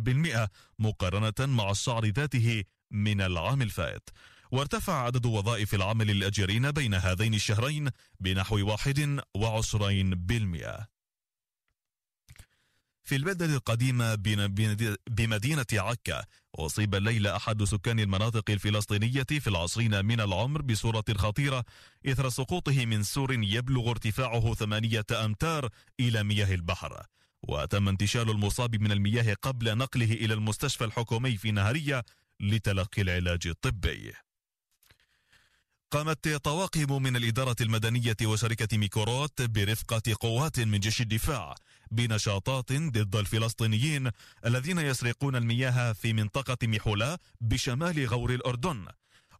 بالمئة مقارنة مع الشعر ذاته من العام الفائت وارتفع عدد وظائف العمل الأجرين بين هذين الشهرين بنحو 21% في البلدة القديمة بمدينة عكا أصيب الليلة أحد سكان المناطق الفلسطينية في العشرين من العمر بصورة خطيرة إثر سقوطه من سور يبلغ ارتفاعه ثمانية أمتار إلى مياه البحر. وتم انتشال المصاب من المياه قبل نقله إلى المستشفى الحكومي في نهرية لتلقي العلاج الطبي. قامت طواقم من الإدارة المدنية وشركة ميكوروت برفقة قوات من جيش الدفاع بنشاطات ضد الفلسطينيين الذين يسرقون المياه في منطقة ميحولا بشمال غور الأردن.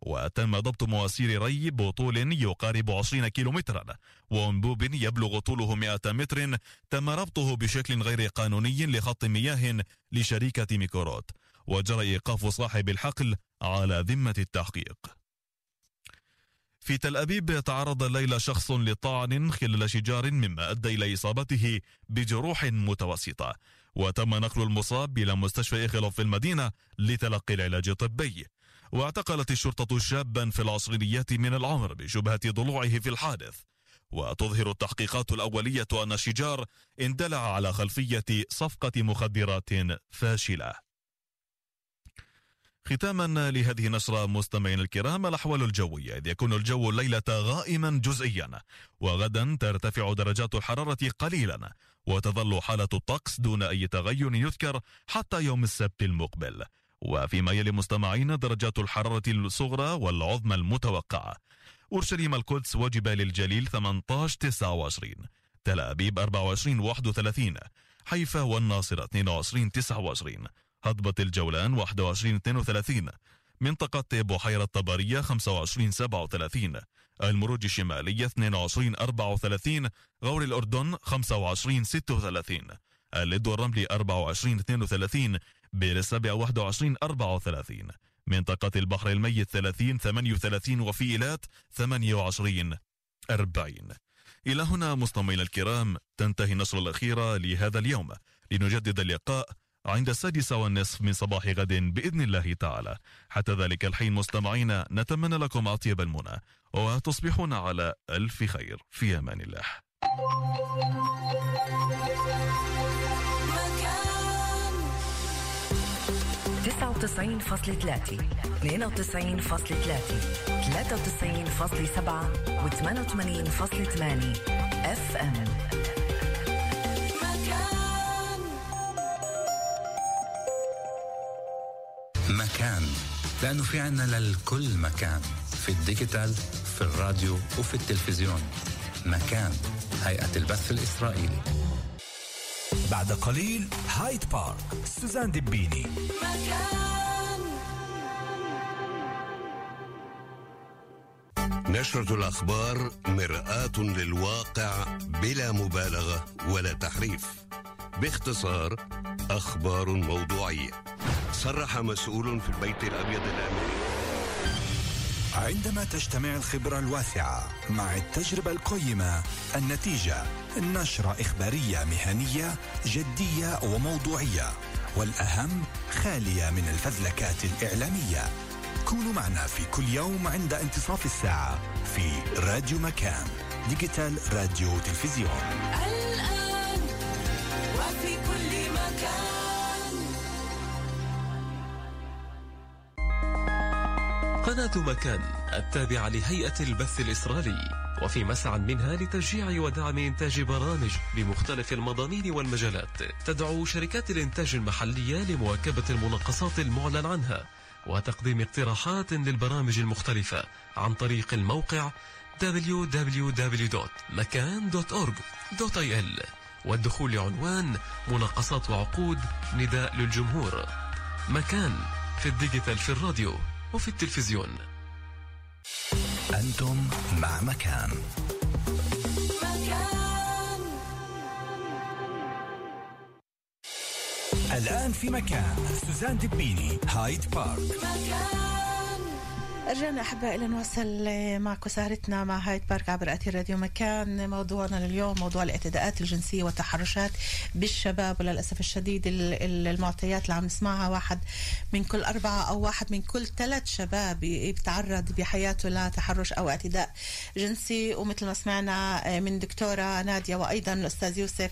وتم ضبط مواسير ري بطول يقارب 20 كيلومترا وانبوب يبلغ طوله 100 متر تم ربطه بشكل غير قانوني لخط مياه لشركة ميكوروت وجرى إيقاف صاحب الحقل على ذمة التحقيق. في تل أبيب تعرض الليلة شخص لطعن خلال شجار مما أدى إلى إصابته بجروح متوسطة وتم نقل المصاب إلى مستشفى إخلوف في المدينة لتلقي العلاج الطبي. واعتقلت الشرطة شابا في العشرينيات من العمر بشبهة ضلوعه في الحادث وتظهر التحقيقات الأولية أن الشجار اندلع على خلفية صفقة مخدرات فاشلة. ختاما لهذه النشرة مستمعينا الكرام الأحوال الجوية. إذ يكون الجو الليلة غائما جزئيا وغدا ترتفع درجات الحرارة قليلا وتظل حالة الطقس دون أي تغير يذكر حتى يوم السبت المقبل. وفيما يلي مستمعين درجات الحرارة الصغرى والعظمى المتوقعة أورشليم القدس وجبال الجليل 18 29 تل أبيب 24 31 حيفا والناصرة 22 29 هضبة الجولان 21 32 منطقة بحيرة طبرية 25 37 المروج الشمالية 22 34 غور الأردن 25 36 اللد والرملي 24 32 بير السبع 21 34 منطقة البحر الميت 30 38 وفي إيلات 28 40 إلى هنا مستمعينا الكرام تنتهي النشرة الأخيرة لهذا اليوم. لنجدد اللقاء عند السادسة والنصف من صباح غد بإذن الله تعالى. حتى ذلك الحين مستمعينا نتمنى لكم أطيب المنى وتصبحون على ألف خير. في أمان الله. 99.3 92.3 93.8 و 88.8 FM مكان. لأنه في عنا للكل مكان. في ال digital في الراديو وفي التلفزيون. مكان. هيئة البث الإسرائيلي. بعد قليل هايد بارك سوزان دبيني نشرة الأخبار مرآة للواقع بلا مبالغة ولا تحريف. باختصار أخبار موضوعية. صرح مسؤول في البيت الأبيض الأمريكي عندما تجتمع الخبرة الواسعة مع التجربة القيمة النتيجة نشرة إخبارية مهنية جدية وموضوعية والأهم خالية من الفذلكات الإعلامية. كونوا معنا في كل يوم عند انتصاف الساعة في راديو مكان digital راديو تلفزيون. الآن وفي كل مكان. قناة مكان التابعة لهيئة البث الإسرائيلي وفي مسعى منها لتشجيع ودعم إنتاج برامج بمختلف المضامين والمجالات. تدعو شركات الإنتاج المحلية لمواكبة المناقصات المعلن عنها وتقديم اقتراحات للبرامج المختلفة عن طريق الموقع www.makan.org.il والدخول لعنوان مناقصات وعقود نداء للجمهور مكان في ال digital في الراديو. وفي التلفزيون. أنتم مع مكان. مكان الآن في مكان. سوزان دبيني هايد بارك. مكان رجعنا أحبائي لنواصل معكم سهرتنا مع هايد بارك عبر أثير راديو مكان. موضوعنا لليوم موضوع الاعتداءات الجنسية والتحرشات بالشباب وللأسف الشديد ال- ال- المعطيات اللي عم نسمعها. واحد من كل أربعة أو واحد من كل ثلاث شباب بيتعرض بحياته لتحرش أو اعتداء جنسي. ومثل ما سمعنا من دكتورة نادية وأيضا الأستاذ يوسف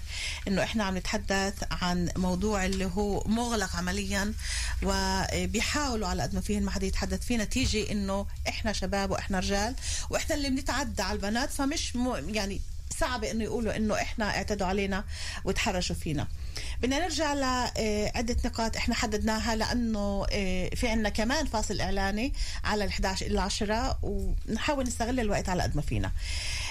إنه إحنا عم نتحدث عن موضوع اللي هو مغلق عمليا وبيحاولوا على قد ما فيهن ما حدا يتحدث فيه نتيجة إنه إحنا شباب وإحنا رجال وإحنا اللي بنتعدى على البنات فمش. يعني صعب انه يقولوا انه إحنا اعتدوا علينا وتحرشوا فينا بدنا نرجع لعدة نقاط إحنا حددناها لأنه آه، في عنا كمان فاصل إعلاني على ال 11 إلى 10 ونحاول نستغل الوقت على قد ما فينا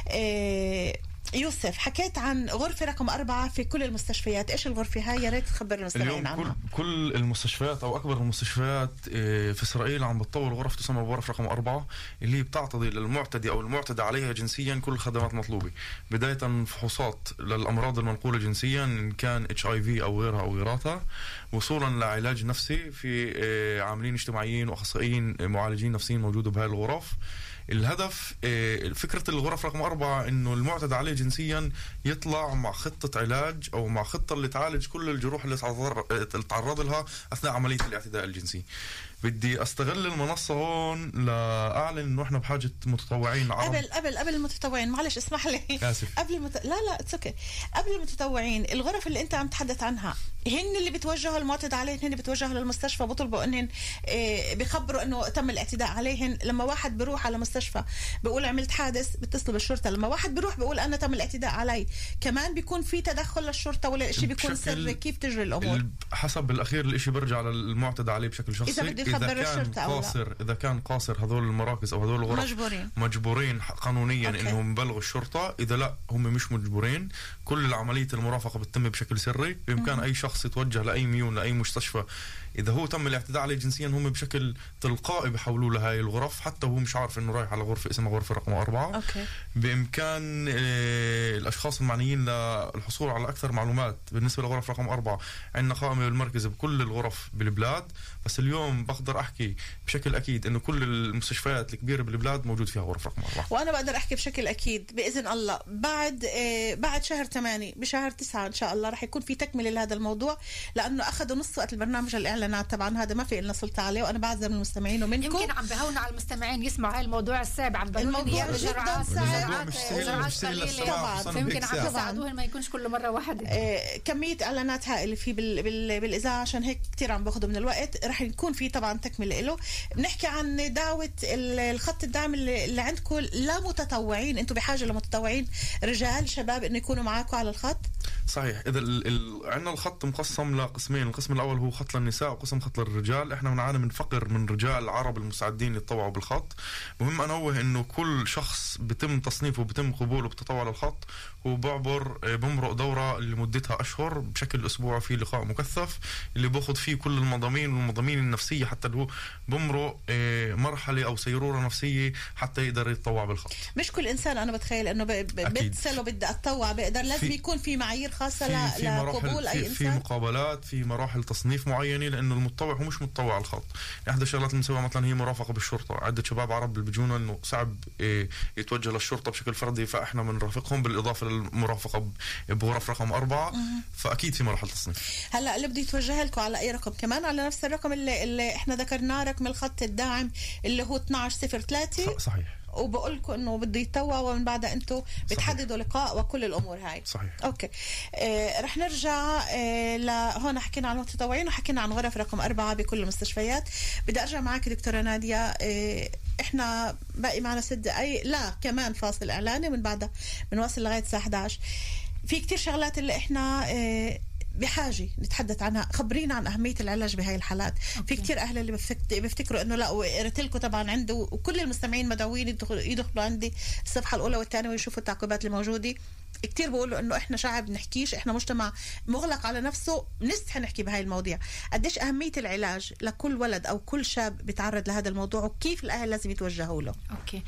آه، يوسف حكيت عن غرفة رقم أربعة في كل المستشفيات. إيش الغرفة هاي؟ يا ريت تخبر المستمعين اليوم كل عنها. كل المستشفيات أو أكبر المستشفيات آه، في إسرائيل عم بتطور غرف تسمى الغرف رقم أربعة اللي هي بتعتضي للمعتدي أو المعتدى عليها جنسيا كل الخدمات المطلوبه بداية من فحوصات للأمراض المنقولة جنسيا إن كان إتش آي في أو غيرها أو غيراتها. وصولا لعلاج نفسي في آه، عاملين اجتماعيين وأخصائيين آه، معالجين نفسيين موجودة بهاي الغرف. الهدف آه، فكرة الغرف رقم أربعة إنه المعتدى عليه جنسيا يطلع مع خطة علاج أو مع خطة اللي تعالج كل الجروح اللي تعرض- اللي تعرض لها أثناء عملية الاعتداء الجنسي. بدي أستغل المنصة هون لأعلن إنه إحنا بحاجة متطوعين عرب قبل قبل قبل المتطوعين معلش اسمح لي. آسف. قبل المت... لا لا it's okay قبل المتطوعين الغرف اللي أنت عم تحدث عنها هن اللي بتوجهوا المعتدى عليهن هن بتوجهوا للمستشفى. بيطلبوا إنهن إيه بيخبروا إنه تم الاعتداء عليهن. لما واحد بيروح على مستشفى بيقول عملت حادث بيتصلوا بالشرطة. لما واحد بيروح بيقول أنا تم الاعتداء علي. كمان بيكون في تدخل للشرطة ولا الشيء بيكون سري كيف تجري الأمور؟ ال- حسب الأخير الإشي بيرجع للمعتدى عليه بشكل شخصي. إذا بده يخبر كان أو لا. قاصر إذا كان قاصر هذول المراكز أو هذول الغرف مجبورين. مجبورين قانونيا okay. إنهم يبلغوا الشرطة. إذا لا هم مش مجبورين. كل عمليه المرافقة بتتم بشكل سري. بإمكان. أي شخص يتوجه لأي מיון لأي مستشفى. إذا هو تم الاعتداء عليه جنسيا هم بشكل تلقائي بحولوه لهاي الغرف حتى وهو مش عارف إنه رايح على غرفة اسمها غرفة رقم أربعة. okay. بإمكان آه، الأشخاص المعنيين للحصول على أكثر معلومات بالنسبة لغرف رقم أربعة عندنا قائمه بالمركز بكل الغرف بالبلاد. بس اليوم بقدر أحكي بشكل أكيد إنه كل المستشفيات الكبيرة بالبلاد موجود فيها غرف رقم أربعة. وأنا بقدر أحكي بشكل أكيد بإذن الله. بعد آه بعد شهر 8 بشهر 9 إن شاء الله رح يكون في تكملة لهذا الموضوع لأنه أخذوا نص وقت البرنامج الاعلانات طبعا هذا ما في لنا سلطة عليه وأنا بعذر من المستمعين ومنكم. يمكن عم بهونوا على المستمعين يسمعوا هاي الموضوع السابع عم بهونوا الموضوع جداً صعب. جرعات مش سهل- جرعات مش سهل قليلة. للسماع، خصوصاً فيمكن بهيك عم ساعة. تساعدوهم ما يكونش كل مرة واحدة. آه، كمية إعلانات هائلة في بال... بال... بالإذاعة عشان هيك كتير عم باخده من الوقت. رح يكون في طبعا تكملة له بنحكي عن دعوة ال- الخط الدعم اللي, اللي عندكم لا متطوعين أنتم بحاجة لمتطوعين رجال شباب إنه يكونوا معاكم على الخط. صحيح. إذا ال... ال... عندنا الخط مقسم لقسمين القسم الأول هو خط للنساء وقسم خط للرجال إحنا بنعاني من فقر من رجال عرب المستعدين يتطوعوا بالخط. مهم انوه إنه كل شخص بتم تصنيفه بتم قبوله بالتطوع للخط هو بعبر آه، بمرق دورة لمدتها أشهر بشكل اسبوعي في لقاء مكثف اللي باخذ فيه كل المضامين والمضامين النفسية حتى اللي هو بمرق آه، مرحلة أو سيرورة نفسية حتى يقدر يتطوع بالخط. مش كل إنسان أنا بتخيل إنه ب... بدي أتطوع بقدر لازم في- يكون في معايير خاصة في لقبول مراحل أي في, مقابلات في مراحل تصنيف معينة لأنه المتطوع هو مش متطوع على الخط إحدى الشغلات اللي بنسويها مثلا هي مرافقة بالشرطة. عدة شباب عرب بيجونا إنه صعب إيه، يتوجه للشرطة بشكل فردي فإحنا بنرافقهم. بالإضافة للمرافقة بغرف رقم أربعة مهم. فأكيد في مراحل تصنيف. هلأ اللي بده يتوجه لكم على أي رقم؟ كمان على نفس الرقم اللي, اللي إحنا ذكرناه رقم الخط الداعم اللي هو 1203 صحيح. وبقول لكم إنه بده يتطوع ومن بعدها أنتم بتحددوا لقاء وكل الأمور هاي. صحيح. أوكي. آه رح نرجع آه لهون حكينا عن المتطوعين وحكينا عن غرف رقم أربعة بكل المستشفيات. بدي أرجع معك دكتورة نادية. آه إحنا باقي معنا ست دقائق لا كمان فاصل إعلاني من بعدها بنواصل لغاية الساعة 11 في كتير شغلات اللي إحنا آه بحاجة نتحدث عنها. خبرينا عن أهمية العلاج بهاي الحالات. في كتير أهل اللي بيفتكروا إنه لا وقريت لكم طبعا عنده وكل المستمعين مدعوين يدخلوا, عندي الصفحة الأولى والثانية ويشوفوا التعقيبات اللي موجوده كتير بيقولوا إنه إحنا شعب نحكيش إحنا مجتمع مغلق على نفسه بنستحي نحكي بهاي المواضيع. قديش أهمية العلاج لكل ولد أو كل شاب بيتعرض لهذا الموضوع وكيف الأهل لازم يتوجهوا له؟ أوكي.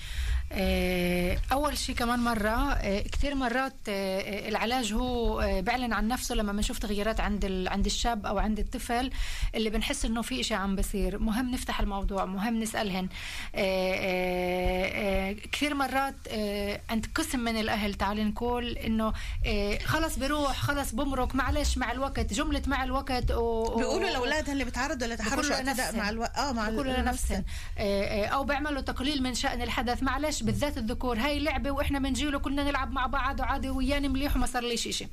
آه، أول شيء كمان مرة آه، كثير مرات آه، العلاج هو آه، بيعلن عن نفسه لما بنشوف تغييرات عند ال- عند الشاب أو عند الطفل اللي بنحس إنه في شيء عم بصير. مهم نفتح الموضوع مهم نسالهن آه، كثير مرات آه، عند قسم من الأهل تعال نقول إنه آه، خلص بيروح خلص بمرق معلش مع الوقت جملة مع الوقت و... بيقولوا لاولادها اللي بيتعرضوا لتحرش لنفسهم. مع ألو... آه مع بيقولوا لنفسهم آه، آه، أو بيعملوا تقليل من شأن الحدث معلش بالذات الذكور هاي لعبة وإحنا بنجيله كنا نلعب مع بعض وعادي وياني مليح وما صار ليش شيء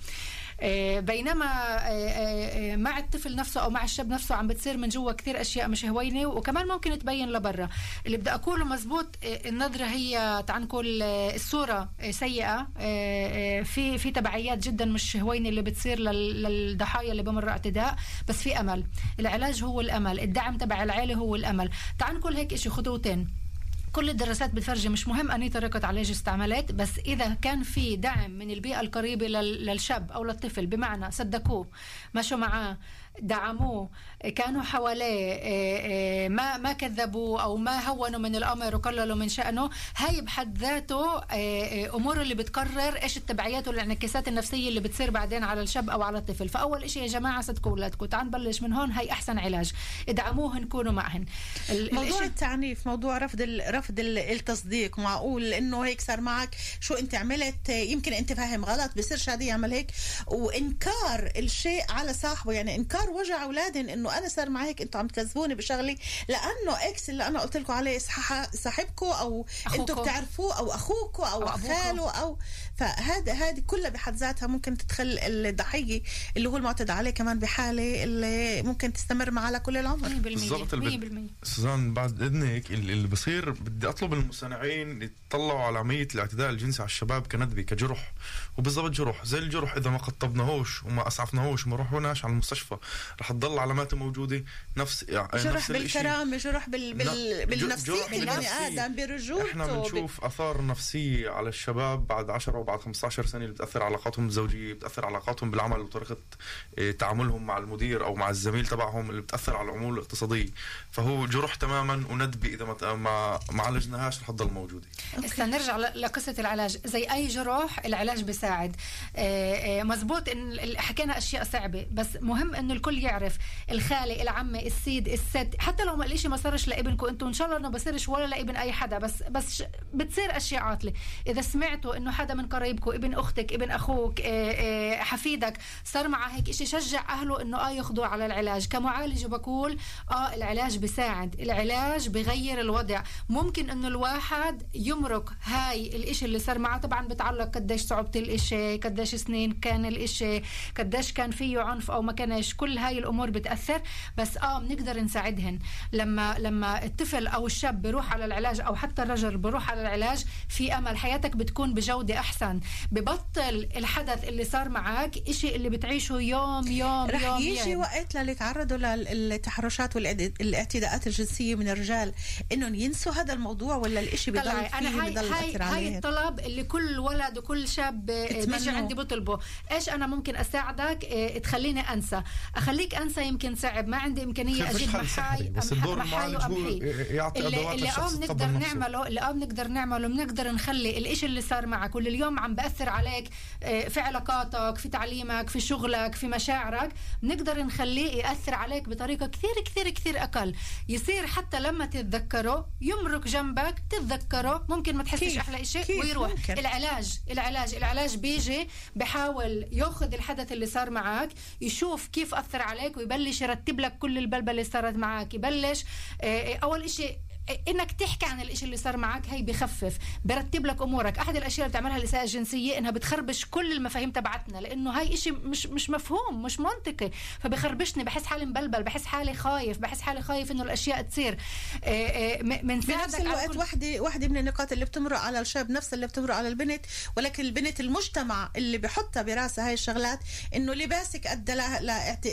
بينما آه، آه، آه، مع الطفل نفسه أو مع الشاب نفسه عم بتصير من جوا كثير أشياء مش هوينة وكمان ممكن تبين لبرا. اللي بدي أقوله مزبوط آه، النظرة هي نقول آه، الصورة آه، سيئة آه، آه، في في تبعيات جدا مش هوينة اللي بتصير لل- للضحايا اللي بمروا اعتداء بس في أمل. العلاج هو الأمل الدعم تبع العيلة هو الأمل. تعال نقول هيك شيء خطوتين. كل الدراسات بتفرجي مش مهم أني طريقة علاج استعملت بس إذا كان في دعم من البيئة القريبة لل- للشاب أو للطفل بمعنى صدقوه مشوا معاه دعموه. كانوا حواليه إيه، إيه، ما ما كذبوا أو ما هونوا من الأمر وقللوا من شأنه. هاي بحد ذاته إيه، أمور اللي بتقرر إيش التبعيات والانعكاسات النفسية اللي بتصير بعدين على الشاب أو على الطفل. فأول شيء يا جماعة صدقوا أولادكم تعال نبلش من هون هاي أحسن علاج. ادعموهن كونوا معهن. موضوع التعنيف موضوع رفض ال... رفض ال- التصديق. معقول إنه هيك صار معك؟ شو أنت عملت؟ يمكن أنت فاهم غلط بصير شادي يعمل هيك. وإنكار الشيء على صاحبه يعني إنكار وجع اولادهم إنه أنا صار معي هيك أنتم عم تكذبوني بشغلي لأنه إكس اللي أنا قلت لكم عليه صح- صاحبكم أو. أنتم بتعرفوه أو اخوكم أو, أو. خاله أو فهذا هذه كلها بحد ذاتها ممكن تدخل الضحية اللي هو المعتدى عليه كمان بحالة اللي ممكن تستمر معاه لكل العمر. 100% بالضبط. اللي 100% سوزان بعد إذنك اللي اللي بصير بدي أطلب المصنعين يطلعوا على عملية الاعتداء الجنسي على الشباب كندبه كجرح. وبالضبط جرح زي الجرح إذا ما قطبناهوش وما أسعفناهوش وما رحناش على المستشفى. رح تضل علاماته موجودة. نفس يعني جرح. بالكرامة جرح بال... بال... بالنفسية جرح البني بالنفسية. آدم برجولته إحنا ب- بنشوف آثار نفسية على الشباب بعد 10 وبعد 15 سنة اللي بتأثر علاقاتهم الزوجية بتأثر علاقاتهم بالعمل وطريقة آه، تعاملهم مع المدير أو مع الزميل تبعهم اللي بتأثر على العمول الاقتصادية. فهو جرح تماما وندبه إذا ما ما, ما عالجناهاش رح تضل موجودة. هسه نرجع ل- لقصة العلاج. زي أي جروح العلاج بيساعد. آه، آه، مزبوط إن ال- حكينا أشياء صعبة بس مهم إنه الكل يعرف الخالة العمة السيد الست حتى لو الإشي ما صارش لابنكم أنتم إن شاء الله إنه بصيرش ولا لابن أي حدا بس بس بتصير أشياء عاطلة. إذا سمعتوا إنه حدا من قرايبكم ابن أختك ابن أخوك آه، آه، حفيدك صار معه هيك إشي شجع أهله إنه آه ياخذوا على العلاج. كمعالج بقول آه العلاج بيساعد العلاج بغير الوضع. ممكن إنه الواحد يمرق هاي الإشي اللي صار معه. طبعا بتعلق قديش صعوبة الإشي قديش سنين كان الإشي قديش كان فيه عنف أو ما كانش. كل هاي الأمور بتأثر بس آه بنقدر نساعدهن. لما لما الطفل أو الشاب بيروح على العلاج أو حتى الرجل بيروح على العلاج في أمل حياتك بتكون بجودة أحسن. ببطل الحدث اللي صار معك إشي اللي بتعيشه يوم يوم رح يوم يجي يوم. وقت للي تعرضوا للتحرشات والاعتداءات الجنسية من الرجال إنهم ينسوا هذا الموضوع ولا الإشي بضل أنا هاي بضل هاي هاي الطلب اللي كل ولد وكل شاب آه، بيجي. عندي بطلبه. إيش أنا ممكن أساعدك؟ آه، تخليني أنسى. أخليك أنسى يمكن صعب ما عندي إمكانية أجيب محاي بس الدور محاي المعالج هو. يعطي اللي, أدوات اللي آه يتقبل بنقدر نفسه. نعمله اللي آه بنقدر نعمله بنقدر نخلي الإشي اللي صار معك واللي اليوم عم بأثر عليك آه، في علاقاتك في تعليمك في شغلك في مشاعرك بنقدر نخليه يأثر عليك بطريقة كثير كثير كثير أقل يصير حتى لما تتذكره يمرق جنبك تتذكره ممكن ما تحسش إشي كيف ويروح ممكن؟ العلاج العلاج العلاج بيجي بحاول يأخذ الحدث اللي صار معك يشوف كيف أثر عليك ويبلش يرتب لك كل البلبلة اللي صارت معك يبلش آه، آه، أول إشي إنك تحكي عن الإشي اللي صار معك هي بخفف برتب لك أمورك. أحد الأشياء اللي بتعملها الاساءه الجنسية إنها بتخربش كل المفاهيم تبعتنا لأنه هاي إشي مش مش مفهوم مش منطقي. فبخربشني بحس حالي مبلبل بحس حالي خايف بحس حالي خايف إنه الأشياء تصير. آه، آه، م- منساعدك بنفس على الوقت واحدة واحدة من النقاط اللي بتمرق على الشاب نفس اللي بتمرق على البنت. ولكن البنت المجتمع اللي بحطها براسها هاي الشغلات إنه لباسك ادى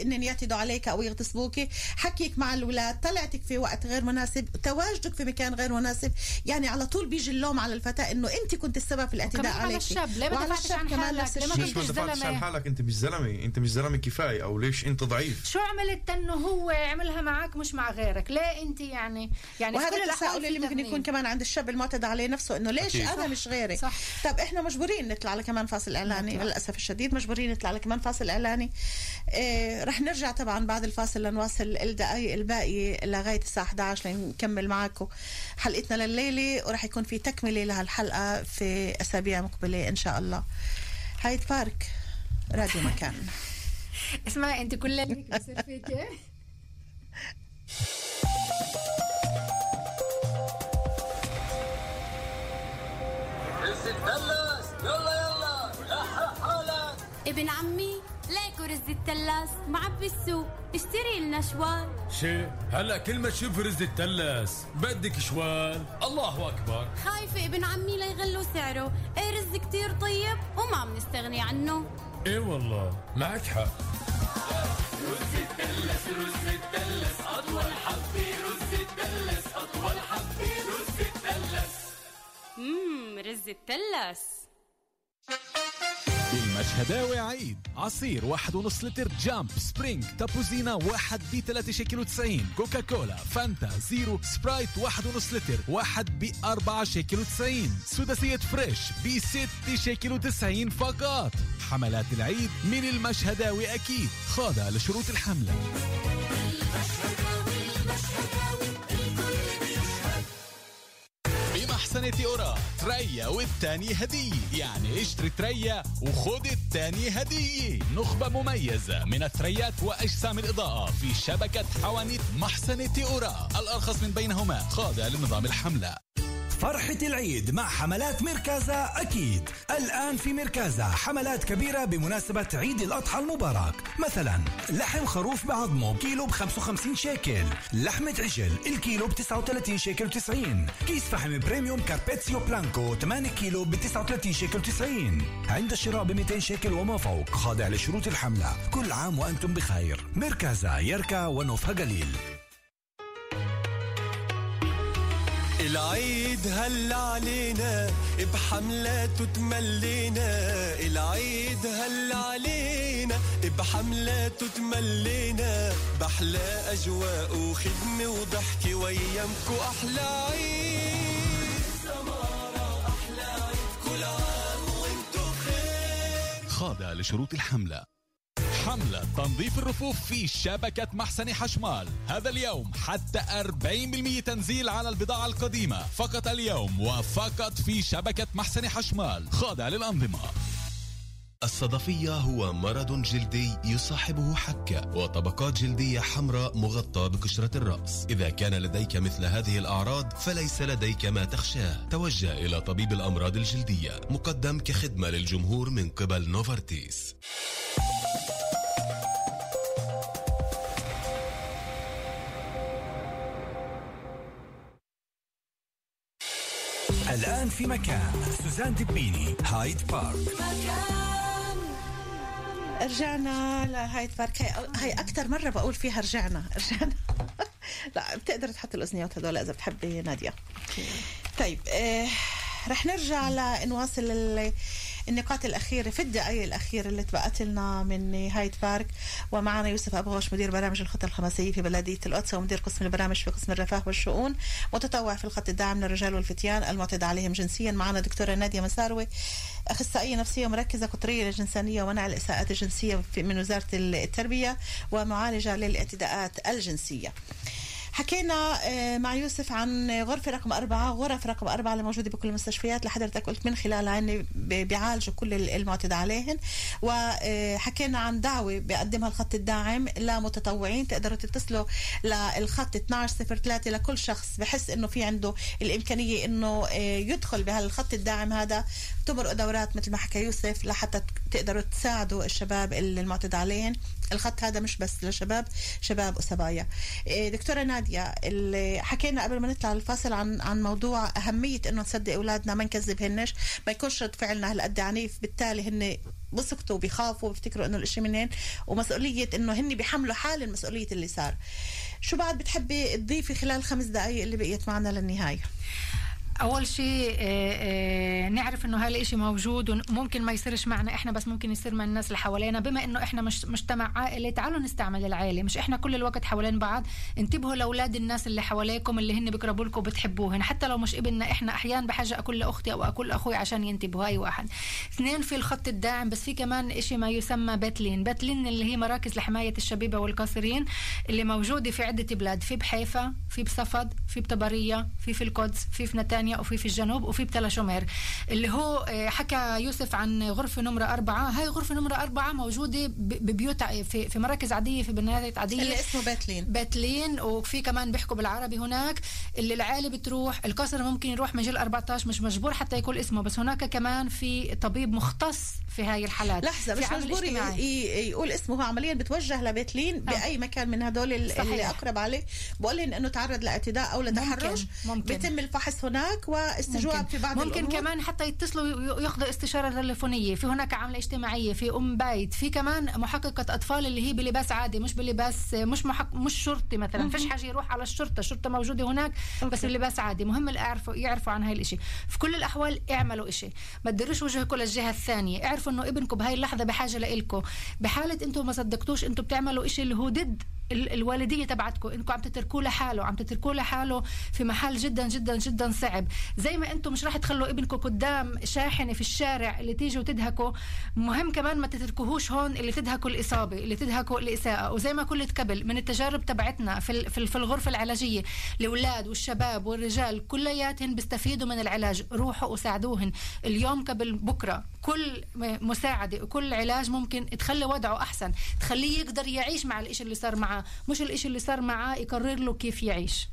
انهم يعتدوا عليك أو يغتصبوك. حكيك مع الاولاد طلعتك في وقت غير مناسب. تواجدك زوجتك في مكان غير مناسب يعني على طول بيجي اللوم على الفتاة إنه أنت كنت السبب في الإعتداء وكمان على عليك الشاب، ليه ما دفعتش عن كمان حالك؟ نفس ليه ما الشيء ليش ما كنتش دفعتش؟ عن حالك أنت مش زلمة أنت مش زلمة كفاية أو ليش أنت ضعيف شو عملت انه هو عملها معك مش مع غيرك ليه أنت يعني يعني وهذا التساؤل اللي ممكن. يكون كمان عند الشاب المعتدى عليه نفسه إنه ليش أكيد. أنا صح. مش غيري صح. طب إحنا مجبورين نطلع على كمان فاصل إعلاني. للأسف الشديد مجبورين نطلع على كمان فاصل إعلاني إيه رح نرجع طبعا بعد الفاصل لنواصل الدقائق الباقية لغاية الساعة 11 لنكمل معكم حلقتنا لليلة ورح يكون في تكملة لهالحلقة في أسابيع مقبلة إن شاء الله. هايد بارك راديو مكان. اسمعي أنت كل اللي بصير فيك إيه؟ ابن عمي رز التلاس معبي السوق اشتري لنا شوال. شي هلا كل ما تشوف رز التلس بدك شوال. الله أكبر. خايفة ابن عمي ليغلوا سعره إيه رز كتير طيب وما بنستغني عنه. إيه والله معك حق. مم رز التلس المشهداوي عيد. عصير واحد ونص لتر Jump Spring. تابوزينا واحد ب 3 شيكل وتسعين كوكا كولا فانتا Zero سبرايت واحد ونص لتر. واحد ب 4 شيكل وتسعين سداسية فريش ب 6 شيكل وتسعين فقط. حملات العيد من المشهداوي أكيد. خاضع لشروط الحملة. بمحسنة أورا تريا والتاني هدية. يعني اشتري تريا وخد التاني هدية. نخبة مميزة من الثريات وأجسام الإضاءة في شبكة حوانيت محسنة أورا الأرخص من بينهما. خاضع لنظام الحملة. فرحة العيد مع حملات مركزة أكيد. الآن في مركزة حملات كبيرة بمناسبة عيد الأضحى المبارك. مثلا لحم خروف بعظمه كيلو ب 55 شيكل. لحمة عجل الكيلو ب 39 شيكل 90 كيس فحم premium كاربيتسيو بلانكو 8 كيلو ب 39 شيكل 90 عند الشراء ب 200 شيكل وما فوق. خاضع لشروط الحملة. كل عام وأنتم بخير. مركز يركا ونوفها قليل. العيد هلا علينا؟ بحملاته تملينا العيد هلا علينا؟ بحملاته تملينا بحلى أجواء وخدمة وضحكة وأيامكو أحلى عيد. سمارة أحلى عيد كل عام وانتو بخير خاضع لشروط الحملة. حملة تنظيف الرفوف في شبكة محسن حشمال. هذا اليوم حتى 40% تنزيل على البضاعة القديمة. فقط اليوم وفقط في شبكة محسن حشمال. خاضع للأنظمة. الصدفية هو مرض جلدي يصاحبه حكة وطبقات جلدية حمراء مغطاة بقشرة الرأس. إذا كان لديك مثل هذه الأعراض فليس لديك ما تخشاه. توجه إلى طبيب الأمراض الجلدية مقدم كخدمة للجمهور من قبل نوفرتيس الآن في مكان سوزان دبيني هايد بارك. رجعنا لهاي بارك. هاي, هاي أكثر مرة بقول فيها رجعنا. رجعنا. لا بتقدر تحط الأذنيات هدول إذا بتحبي نادية. طيب آه رح نرجع لنواصل ال- النقاط الأخيرة في الدقائق الأخيرة اللي تبقت لنا من هايد بارك. ومعنا يوسف أبو غوش مدير برامج الخطة الخماسية في بلدية القدس ومدير قسم البرامج في قسم الرفاه والشؤون متطوع في الخط الداعم للرجال والفتيان المعتدى عليهم جنسيا. معنا دكتورة نادية مساروي أخصائية نفسية مركزة قطرية للجنسانية ومنع الإساءات الجنسية من وزارة التربية ومعالجة للإعتداءات الجنسية. حكينا آه، مع يوسف عن غرفة رقم أربعة غرف رقم أربعة اللي موجودة بكل المستشفيات اللي حضرتك قلت من خلالها ب- بيعالجوا كل المعتدى عليهن. وحكينا عن دعوة بيقدمها الخط الداعم لمتطوعين تقدروا تتصلوا للخط 1203 لكل شخص بحس إنه في عنده الإمكانية إنه آه، يدخل بهالخط الداعم. هذا تمرقوا دورات مثل ما حكى يوسف لحتى تقدروا تساعدوا الشباب المعتدى الخط هذا مش بس لشباب شباب وصبايا. إيه، دكتورة نادية اللي حكينا قبل ما نطلع الفاصل عن عن موضوع أهمية إنه نصدق أولادنا ما نكذبهنش ما يكونش رد فعلنا هالقد عنيف. بالتالي هن بسكتوا بيخافوا بيفتكروا إنه الإشي منين ومسؤولية إنه هن بيحملوا حال المسؤولية اللي صار. شو بعد بتحبي تضيفي خلال الخمس دقائق اللي بقيت معنا للنهاية؟ أول شيء آه، آه، نعرف إنه هاي الإشي موجود وممكن ما يصيرش معنا إحنا بس ممكن يصير مع الناس اللي حوالينا. بما إنه إحنا مش مجتمع عائلي تعالوا نستعمل العائلة. مش إحنا كل الوقت حوالين بعض. انتبهوا لأولاد الناس اللي حواليكم اللي هن بيقربوا لكم وبتحبوهن. حتى لو مش ابننا إحنا أحيانا بحاجة اكل لأختي أو اكل لأخوي عشان ينتبهوا هاي واحد. اثنين في الخط الداعم بس في كمان إشي ما يسمى باتلين. باتلين اللي هي مراكز لحماية الشبيبة والقاصرين اللي موجودة في عدة بلاد. في بحيفا في بصفد في بطبرية في في القدس في في نتانيا. وفي في الجنوب وفي بتلا شومير اللي هو آه، حكى يوسف عن غرفه نمرة أربعة. هاي غرفة نمرة أربعة موجودة ببيوت في في مراكز عادية في بنايات عادية. اللي اسمه باتلين. باتلين وفي كمان بيحكوا بالعربي هناك. اللي العائلة بتروح القصر ممكن يروح من جيل 14 مش مجبور حتى يكون اسمه بس هناك كمان في طبيب مختص في هاي الحالات لحظة مش مجبور يقول اسمه. هو عمليا بتوجه لبيتلين بأي مكان من هدول. اللي أقرب عليه. بقول لهم إنه تعرض لأعتداء أو لتحرش. ممكن- ممكن. بيتم الفحص هناك واستجواب ممكن. في بعض ممكن الأمور. كمان حتى يتصلوا ياخذوا استشارة تليفونية. في هناك عاملة اجتماعية في أم بيت في كمان محققة أطفال اللي هي بلباس عادي مش بلباس مش محق... مش شرطي مثلا. مهم. فيش حاجة يروح على الشرطة الشرطه موجودة هناك بس بلباس عادي. مهم اللي يعرفوا يعرفوا عن هاي الإشي. في كل الأحوال اعملوا إشي. ما تديروش وجهكم للجهه الثانية. اعرفوا إنه ابنكم بهاي اللحظة بحاجة لإلكم. بحالة أنتم ما صدقتوش أنتم بتعملوا إشي اللي هو ضد الوالدية تبعتكم انكم عم تتركوه لحاله عم تتركوه لحاله في محل جدا جدا جدا صعب. زي ما أنتم مش راح تخلوا ابنكم قدام شاحنة في الشارع اللي تيجي وتدهكوا مهم كمان ما تتركوهوش هون اللي تدهكوا الإصابة اللي تدهكوا الإساءة. وزي ما قلت قبل من التجارب تبعتنا في في ال- في الغرفة العلاجية الأولاد والشباب والرجال كلياتهم بيستفيدوا من العلاج. روحوا وساعدوهن. اليوم قبل بكرة كل مساعدة وكل علاج ممكن تخلي وضعه أحسن تخليه يقدر يعيش مع الإشي اللي صار مش الإشي اللي صار معاه يقرر له كيف يعيش.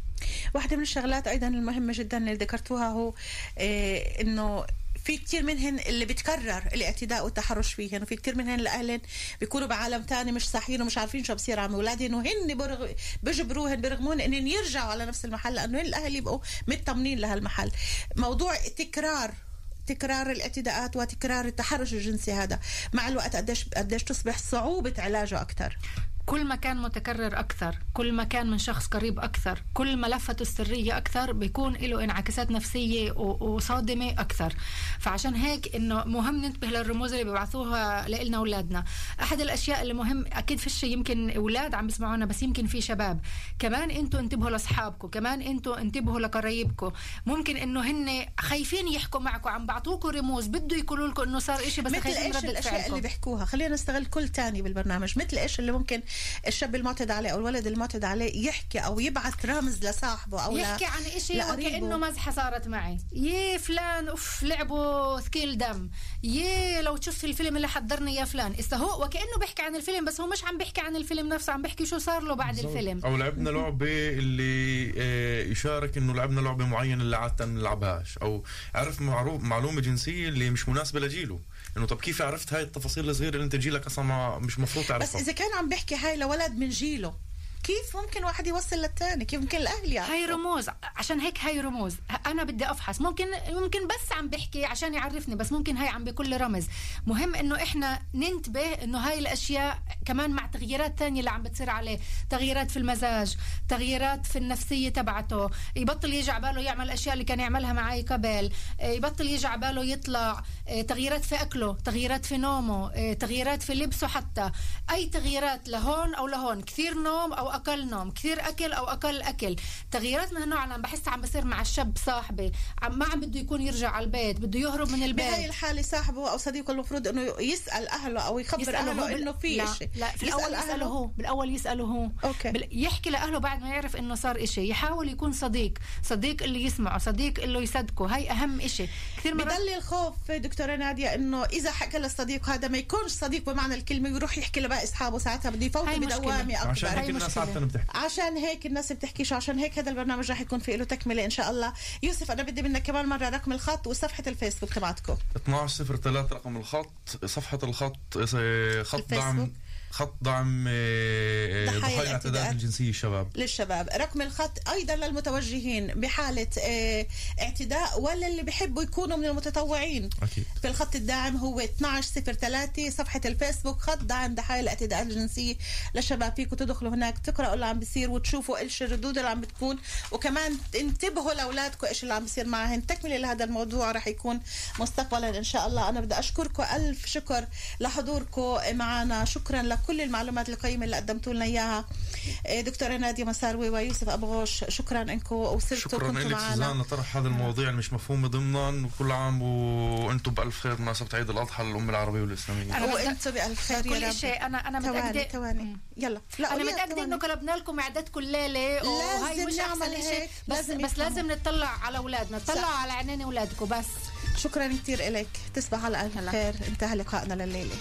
واحدة من الشغلات أيضا المهمة جدا اللي ذكرتوها هو إيه إنه في كتير منهن اللي بتكرر الاعتداء والتحرش فيهن وفي كتير منهن الأهلن بيكونوا بعالم تاني مش صحيين ومش عارفين شو بصير عم أولادهن وهن برغ... بجبروهن برغمون إنهن يرجعوا على نفس المحل لأنه الأهل يبقوا مطمنين لهالمحل. موضوع تكرار تكرار الاعتداءات وتكرار التحرش الجنسي هذا مع الوقت قديش قديش تصبح صعوبة علاجه أكثر كل ما كان متكرر أكثر كل ما كان من شخص قريب أكثر كل ما لفته السرية أكثر بيكون له انعكاسات نفسية وصادمة أكثر. فعشان هيك إنه مهم ننتبه للرموز اللي بيبعثوها لنا أولادنا أحد الأشياء اللي مهم أكيد فيش يمكن أولاد عم بيسمعونا بس يمكن في شباب. كمان أنتوا انتبهوا لأصحابكم كمان أنتوا انتبهوا لقرايبكم. ممكن إنه هن خايفين يحكوا معكم عم بعطوكم رموز بده يقولوا لكم إنه صار إشي بس مثل خايفين إيش ردة الأشياء فعلكم. اللي بيحكوها؟ خلينا نستغل كل تاني بالبرنامج. مثل إيش اللي ممكن الشاب المعتد عليه أو الولد المعتد عليه يحكي أو يبعث رمز لصاحبه أو يحكي عن إشي لقريبه. وكأنه مزحة صارت معي. يي فلان أوف لعبوا ثقيل دم. يي لو شفت الفيلم اللي حضرني يا فلان. إسا هو وكأنه بيحكي عن الفيلم بس هو مش عم بيحكي عن الفيلم نفسه عم بيحكي شو صار له بعد الفيلم. أو لعبنا لعبة اللي آه، يشارك إنه لعبنا لعبة معينة اللي عادة ما نلعبهاش. أو عرف معروف معلومة جنسية اللي مش مناسبة لجيله. إنه طب كيف عرفت هاي التفاصيل الصغيرة اللي أنت جيلك أصلا ما مش مفروض بس تعرفها إذا كان عم بيحكي هاي لولد من جيله كيف ممكن واحد يوصل للتاني؟ كيف ممكن الأهل يعني هاي رموز. عشان هيك هاي رموز. أنا بدي أفحص. ممكن ممكن بس عم بحكي عشان يعرفني بس ممكن هاي عم بكل رمز. مهم إنه إحنا ننتبه إنه هاي الأشياء كمان مع تغييرات تانية اللي عم بتصير عليه. تغييرات في المزاج تغييرات في النفسية تبعته. يبطل يجي باله يعمل الاشياء اللي كان يعملها معي قبل. آه، يبطل يجي باله يطلع. آه، تغييرات في أكله تغييرات في نومه. آه، تغييرات في لبسه حتى. أي تغييرات لهون أو لهون. كثير نوم أو أقل نوم كثير أكل أو أقل أكل. تغييرات من هالنوع أنا بحسها عم بصير مع الشاب صاحبي. عم ما عم بده يكون يرجع على البيت بده يهرب من البيت. بهاي الحالة صاحبه أو صديقه المفروض إنه يسأل أهله أو يخبر بال- إنه في لا إشي. لا في الأول يسأله هو بالأول يسأله هو. أوكي. بال... يحكي لأهله بعد ما يعرف إنه صار إشي. يحاول يكون صديق صديق اللي يسمعه صديق اللي يصدقه. هاي أهم إشي. كثير مرات بضل الخوف دكتورة نادية إنه إذا حكى للصديق هذا ما يكونش صديق بمعنى الكلمة ويروح يحكي لباقي أصحابه ساعتها بده يفوت. بدوامي أكبر. عشان هيك الناس بتحكي. عشان هيك الناس بتحكيش عشان هيك هذا البرنامج راح يكون في له تكملة إن شاء الله. يوسف أنا بدي منك كمان مرة رقم الخط وصفحة الفيسبوك تبعتكم. 1203 رقم الخط صفحة الخط خط دعم خط دعم آه، ضحايا ضحايا الاعتداءات. الجنسية الشباب للشباب. رقم الخط أيضا للمتوجهين بحالة آه، اعتداء ولا اللي بيحبوا يكونوا من المتطوعين؟ أكيد. في الخط الداعم هو 1203 صفحة الفيسبوك خط دعم ضحايا الاعتداءات الجنسية للشباب. فيكم تدخلوا هناك تقرأوا اللي عم بيصير وتشوفوا إيش الردود اللي عم بتكون. وكمان انتبهوا لأولادكم إيش اللي عم بيصير معهن تكملة لهذا الموضوع رح يكون مستقبلا إن شاء الله. أنا بدي أشكركم ألف شكر لحضوركم معنا شكرا لكل المعلومات القيمة اللي قدمتوا لنا إياها. إيه، دكتورة نادية مساروي ويوسف ابو غوش شكرا انكم وصلتوا شكرا لك معنا. سوزان. لطرح هذه المواضيع اللي مش مفهومه ضمنا. وكل عام وأنتم بألف خير بمناسبة عيد الأضحى للامه العربية والإسلامية. أنا وأنتم بألف خير يا كل شيء. أنا أنا ثواني متاكده ثواني. يلا. لا متأكدة ثواني. إنه قلبنا لكم اعدادكم الليلة وهي لازم مش نعمل احسن شيء. بس لازم بس. لازم نطلع على أولادنا. نطلع. على عينين أولادكم بس. شكرا كثير لك تصبح على ألف خير. انتهى لقائنا لليلة.